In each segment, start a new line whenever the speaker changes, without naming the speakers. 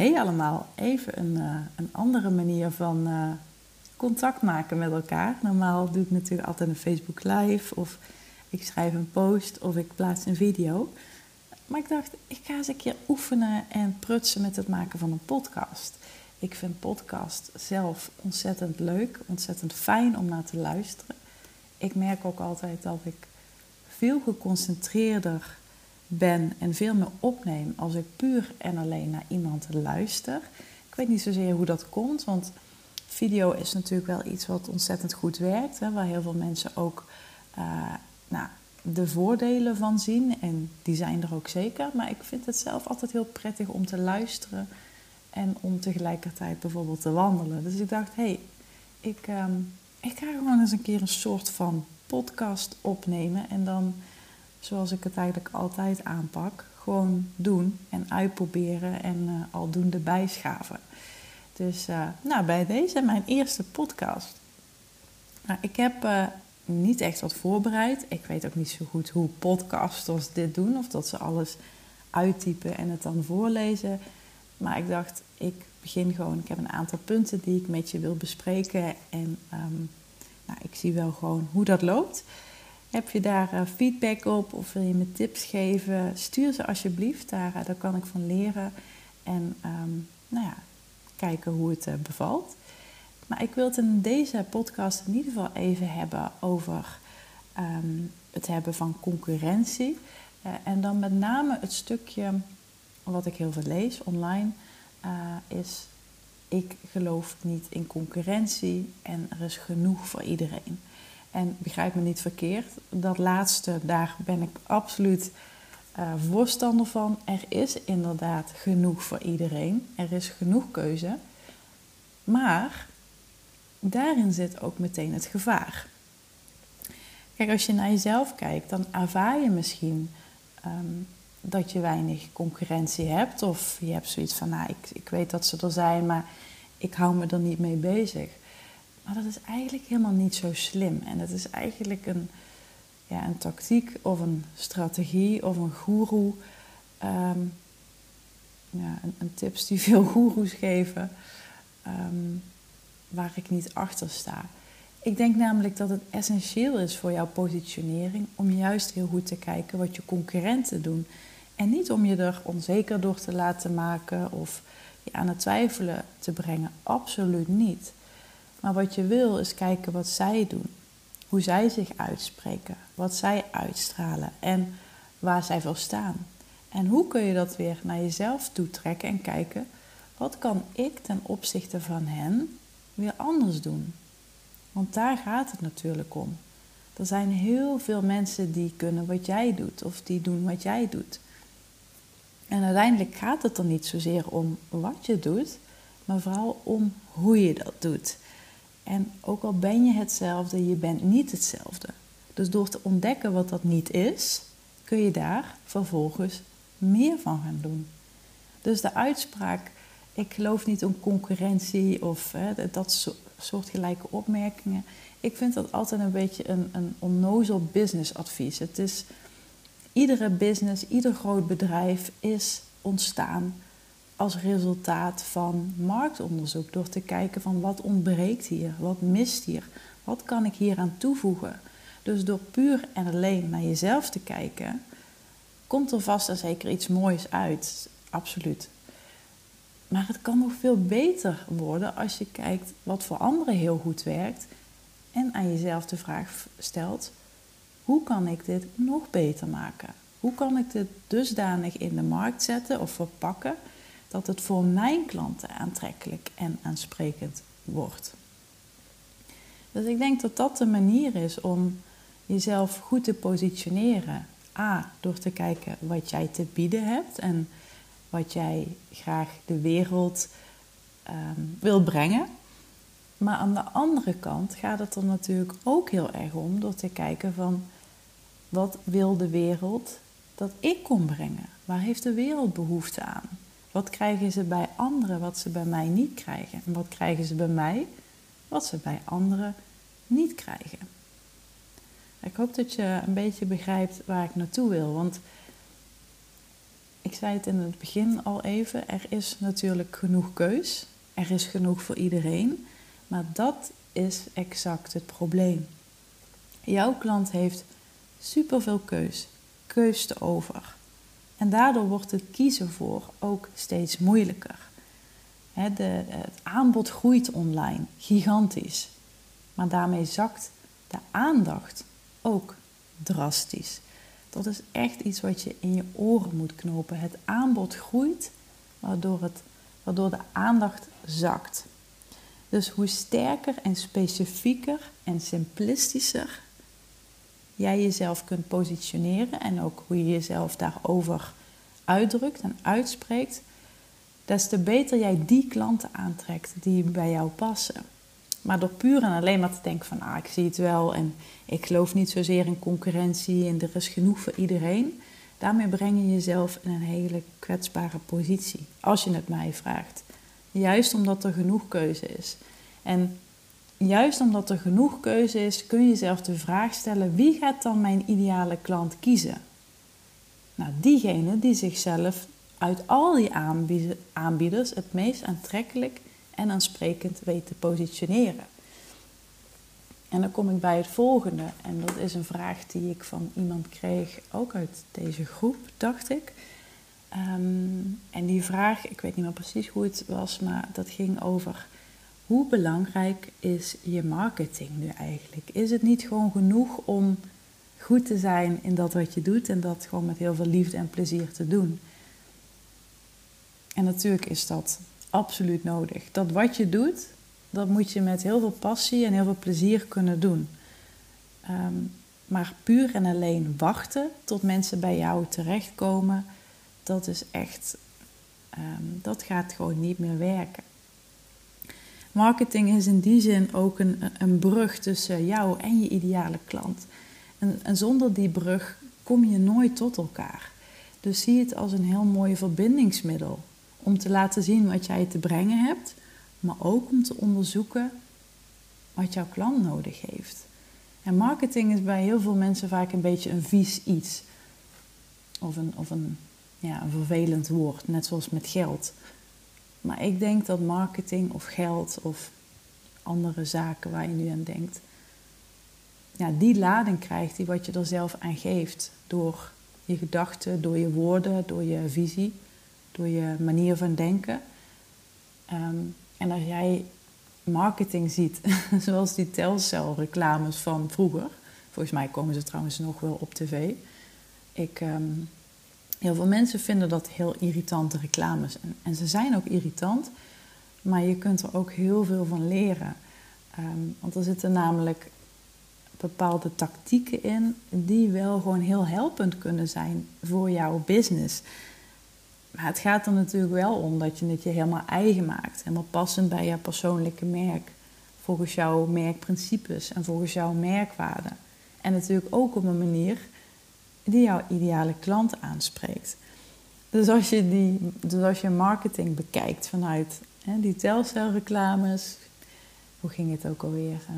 Hey allemaal, even een, uh, een andere manier van uh, contact maken met elkaar. Normaal doe ik natuurlijk altijd een Facebook Live of ik schrijf een post of ik plaats een video. Maar ik dacht, ik ga eens een keer oefenen en prutsen met het maken van een podcast. Ik vind podcast zelf ontzettend leuk, ontzettend fijn om naar te luisteren. Ik merk ook altijd dat ik veel geconcentreerder ben en veel meer opneem als ik puur en alleen naar iemand luister. Ik weet niet zozeer hoe dat komt, want video is natuurlijk wel iets wat ontzettend goed werkt, hè, waar heel veel mensen ook uh, nou, de voordelen van zien. En die zijn er ook zeker. Maar ik vind het zelf altijd heel prettig om te luisteren en om tegelijkertijd bijvoorbeeld te wandelen. Dus ik dacht, hé, hey, ik, um, ik ga gewoon eens een keer een soort van podcast opnemen. En dan, zoals ik het eigenlijk altijd aanpak, gewoon doen en uitproberen en uh, aldoende bijschaven. Dus uh, nou, bij deze mijn eerste podcast. Nou, ik heb uh, niet echt wat voorbereid. Ik weet ook niet zo goed hoe podcasters dit doen, of dat ze alles uittypen en het dan voorlezen. Maar ik dacht, ik begin gewoon. Ik heb een aantal punten die ik met je wil bespreken. En um, nou, ik zie wel gewoon hoe dat loopt. Heb je daar uh, feedback op of wil je me tips geven? Stuur ze alsjeblieft, daar, uh, daar kan ik van leren. En um, nou ja, kijken hoe het uh, bevalt. Maar ik wil het in deze podcast in ieder geval even hebben over um, het hebben van concurrentie. en dan met name het stukje wat ik heel veel lees online, is ik geloof niet in concurrentie en er is genoeg voor iedereen. En begrijp me niet verkeerd, dat laatste, daar ben ik absoluut uh, voorstander van. Er is inderdaad genoeg voor iedereen, er is genoeg keuze. Maar daarin zit ook meteen het gevaar. Kijk, als je naar jezelf kijkt, dan ervaar je misschien um, dat je weinig concurrentie hebt. Of je hebt zoiets van, nou, ik, ik weet dat ze er zijn, maar ik hou me er niet mee bezig. Maar dat is eigenlijk helemaal niet zo slim. En het is eigenlijk een, ja, een tactiek of een strategie of een goeroe. Um, ja, een, een, tips die veel goeroes geven, um, waar ik niet achter sta. Ik denk namelijk dat het essentieel is voor jouw positionering om juist heel goed te kijken wat je concurrenten doen. En niet om je er onzeker door te laten maken of je aan het twijfelen te brengen. Absoluut niet. Maar wat je wil is kijken wat zij doen. Hoe zij zich uitspreken. Wat zij uitstralen. En waar zij voor staan. En hoe kun je dat weer naar jezelf toetrekken en kijken. Wat kan ik ten opzichte van hen weer anders doen? Want daar gaat het natuurlijk om. Er zijn heel veel mensen die kunnen wat jij doet of die doen wat jij doet. En uiteindelijk gaat het er niet zozeer om wat je doet, maar vooral om hoe je dat doet. En ook al ben je hetzelfde, je bent niet hetzelfde. Dus door te ontdekken wat dat niet is, kun je daar vervolgens meer van gaan doen. Dus de uitspraak, ik geloof niet in concurrentie of hè, dat soortgelijke opmerkingen. Ik vind dat altijd een beetje een, een onnozel businessadvies. Het is Iedere business, ieder groot bedrijf is ontstaan als resultaat van marktonderzoek. Door te kijken van wat ontbreekt hier, wat mist hier, wat kan ik hier aan toevoegen. Dus door puur en alleen naar jezelf te kijken, komt er vast en zeker iets moois uit. Absoluut. Maar het kan nog veel beter worden als je kijkt wat voor anderen heel goed werkt en aan jezelf de vraag stelt: hoe kan ik dit nog beter maken? Hoe kan ik dit dusdanig in de markt zetten of verpakken dat het voor mijn klanten aantrekkelijk en aansprekend wordt? Dus ik denk dat dat de manier is om jezelf goed te positioneren. A, door te kijken wat jij te bieden hebt en wat jij graag de wereld um, wil brengen. Maar aan de andere kant gaat het er natuurlijk ook heel erg om door te kijken van wat wil de wereld dat ik kom brengen? Waar heeft de wereld behoefte aan? Wat krijgen ze bij anderen wat ze bij mij niet krijgen? En wat krijgen ze bij mij wat ze bij anderen niet krijgen? Ik hoop dat je een beetje begrijpt waar ik naartoe wil. Want ik zei het in het begin al even: er is natuurlijk genoeg keus. Er is genoeg voor iedereen. Maar dat is exact het probleem. Jouw klant heeft superveel keus, keus te over. En daardoor wordt het kiezen voor ook steeds moeilijker. de, het aanbod groeit online, gigantisch. Maar daarmee zakt de aandacht ook drastisch. Dat is echt iets wat je in je oren moet knopen. Het aanbod groeit, waardoor, het, waardoor de aandacht zakt. Dus hoe sterker en specifieker en simplistischer jij jezelf kunt positioneren en ook hoe je jezelf daarover uitdrukt en uitspreekt, des te beter jij die klanten aantrekt die bij jou passen. Maar door puur en alleen maar te denken van ah, ik zie het wel en ik geloof niet zozeer in concurrentie en er is genoeg voor iedereen, daarmee breng je jezelf in een hele kwetsbare positie, als je het mij vraagt. Juist omdat er genoeg keuze is. En juist omdat er genoeg keuze is, kun je jezelf de vraag stellen: wie gaat dan mijn ideale klant kiezen? Nou, diegene die zichzelf uit al die aanbieders het meest aantrekkelijk en aansprekend weet te positioneren. En dan kom ik bij het volgende. En dat is een vraag die ik van iemand kreeg, ook uit deze groep, dacht ik. Ehm, en die vraag, ik weet niet meer precies hoe het was, maar dat ging over hoe belangrijk is je marketing nu eigenlijk? Is het niet gewoon genoeg om goed te zijn in dat wat je doet en dat gewoon met heel veel liefde en plezier te doen? En natuurlijk is dat absoluut nodig. Dat wat je doet, dat moet je met heel veel passie en heel veel plezier kunnen doen. Ehm, maar puur en alleen wachten tot mensen bij jou terechtkomen, dat is echt, ehm, dat gaat gewoon niet meer werken. Marketing is in die zin ook een, een brug tussen jou en je ideale klant. En, zonder die brug kom je nooit tot elkaar. Dus zie het als een heel mooi verbindingsmiddel om te laten zien wat jij te brengen hebt, maar ook om te onderzoeken wat jouw klant nodig heeft. En marketing is bij heel veel mensen vaak een beetje een vies iets. Of een, of een, ja, een vervelend woord, net zoals met geld. Maar ik denk dat marketing of geld of andere zaken waar je nu aan denkt, ja, die lading krijgt die wat je er zelf aan geeft. Door je gedachten, door je woorden, door je visie, door je manier van denken. Ehm, en als jij marketing ziet, zoals die telcelreclames van vroeger, volgens mij komen ze trouwens nog wel op tv. Ik, ehm, Heel veel mensen vinden dat heel irritante reclames. En, en, ze zijn ook irritant, maar je kunt er ook heel veel van leren. Ehm, want er zitten namelijk bepaalde tactieken in die wel gewoon heel helpend kunnen zijn voor jouw business. Maar het gaat er natuurlijk wel om dat je het je helemaal eigen maakt. Helemaal passend bij jouw persoonlijke merk. Volgens jouw merkprincipes en volgens jouw merkwaarden. En natuurlijk ook op een manier die jouw ideale klant aanspreekt. Dus als je, die, dus als je marketing bekijkt vanuit hè, die telcelreclames, hoe ging het ook alweer? Uh,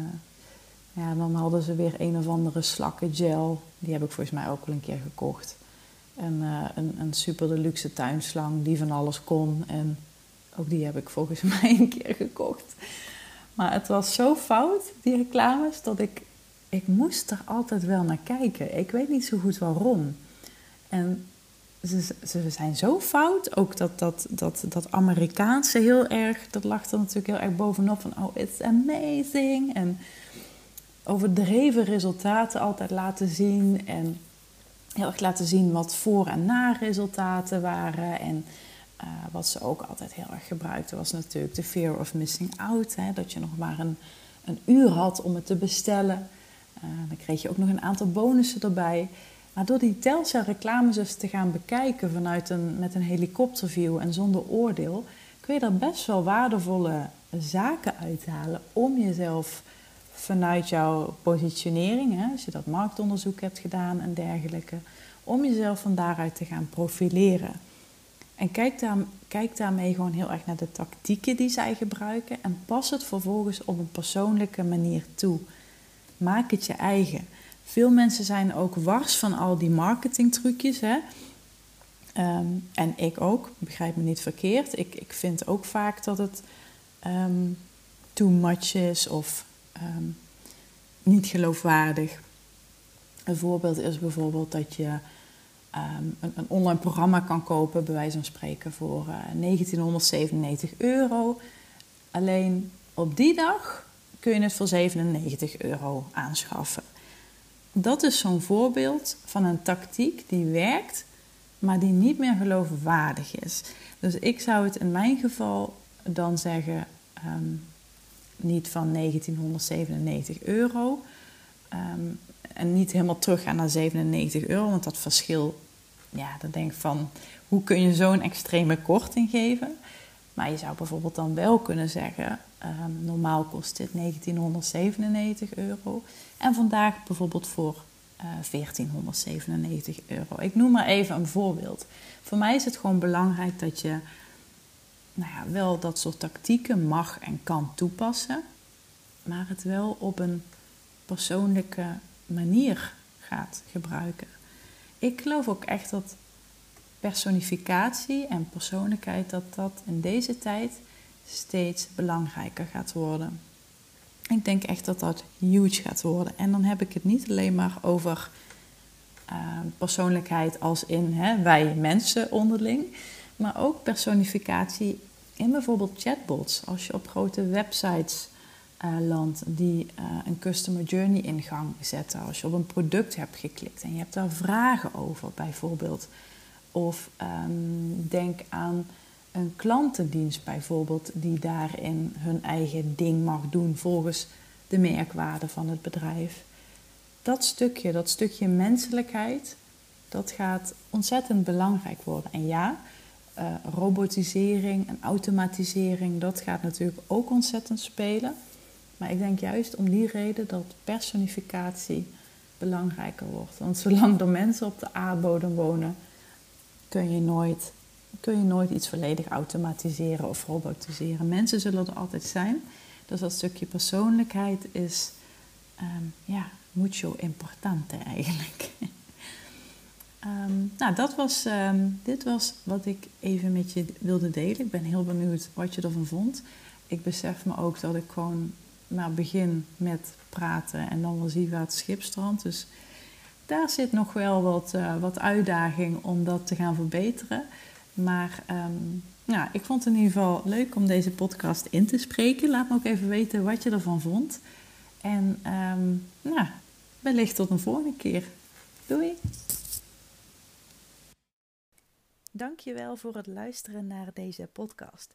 ja, dan hadden ze weer een of andere slakkengel. Die heb ik volgens mij ook al een keer gekocht. En uh, een, een super deluxe tuinslang die van alles kon. En ook die heb ik volgens mij een keer gekocht. Maar het was zo fout, die reclames, dat ik ik moest er altijd wel naar kijken. Ik weet niet zo goed waarom. En ze, ze zijn zo fout. Ook dat, dat, dat, dat Amerikaanse heel erg, dat lag er natuurlijk heel erg bovenop van oh, it's amazing. En overdreven resultaten altijd laten zien. En heel erg laten zien wat voor- en na-resultaten waren. En uh, wat ze ook altijd heel erg gebruikten was natuurlijk de fear of missing out. Hè? Dat je nog maar een, een uur had om het te bestellen. Uh, dan kreeg je ook nog een aantal bonussen erbij. Maar door die Telcel reclames te gaan bekijken vanuit een, met een helikopterview en zonder oordeel, kun je er best wel waardevolle zaken uithalen om jezelf vanuit jouw positionering, hè, als je dat marktonderzoek hebt gedaan en dergelijke, om jezelf van daaruit te gaan profileren. En kijk, daar, kijk daarmee gewoon heel erg naar de tactieken die zij gebruiken en pas het vervolgens op een persoonlijke manier toe. Maak het je eigen. Veel mensen zijn ook wars van al die marketingtrucjes. Hè? Ehm, en ik ook, begrijp me niet verkeerd. Ik, ik vind ook vaak dat het um, too much is of ehm, niet geloofwaardig. Een voorbeeld is bijvoorbeeld dat je een, een, online programma kan kopen, bij wijze van spreken, voor uh, eh, 1997 euro. Alleen op die dag kun je het voor 97 euro aanschaffen. Dat is zo'n voorbeeld van een tactiek die werkt, maar die niet meer geloofwaardig is. Dus ik zou het in mijn geval dan zeggen, ehm, niet van 1997 euro. Ehm, en niet helemaal teruggaan naar 97 euro, want dat verschil, ja, dan denk ik van, hoe kun je zo'n extreme korting geven? Maar je zou bijvoorbeeld dan wel kunnen zeggen, um, normaal kost dit 1997 euro. En vandaag bijvoorbeeld voor uh, eh, 1497 euro. Ik noem maar even een voorbeeld. Voor mij is het gewoon belangrijk dat je nou ja, wel dat soort tactieken mag en kan toepassen, maar het wel op een persoonlijke manier gaat gebruiken. Ik geloof ook echt dat personificatie en persoonlijkheid dat dat in deze tijd steeds belangrijker gaat worden. Ik denk echt dat dat huge gaat worden. En dan heb ik het niet alleen maar over uh, persoonlijkheid als in hè, wij mensen onderling, maar ook personificatie in bijvoorbeeld chatbots. Als je op grote websites uh, landt die uh, een customer journey in gang zetten, als je op een product hebt geklikt en je hebt daar vragen over bijvoorbeeld. Of um, denk aan een klantendienst bijvoorbeeld, die daarin hun eigen ding mag doen volgens de merkwaarde van het bedrijf. Dat stukje, dat stukje menselijkheid, dat gaat ontzettend belangrijk worden. En ja, uh, robotisering en automatisering, dat gaat natuurlijk ook ontzettend spelen. Maar ik denk juist om die reden dat personificatie belangrijker wordt. Want zolang er mensen op de aardbodem wonen, kun je nooit kun je nooit iets volledig automatiseren of robotiseren. Mensen zullen er altijd zijn. Dus dat stukje persoonlijkheid is um, ja, mucho importante eigenlijk. um, nou, dat was, um, dit was wat ik even met je wilde delen. Ik ben heel benieuwd wat je ervan vond. Ik besef me ook dat ik gewoon maar begin met praten en dan wel zie waar het schip strandt. Dus daar zit nog wel wat, uh, wat uitdaging om dat te gaan verbeteren. Maar um, ja, ik vond het in ieder geval leuk om deze podcast in te spreken. Laat me ook even weten wat je ervan vond. En um, nou, wellicht tot een volgende keer. Doei! Dankjewel voor het luisteren naar deze podcast.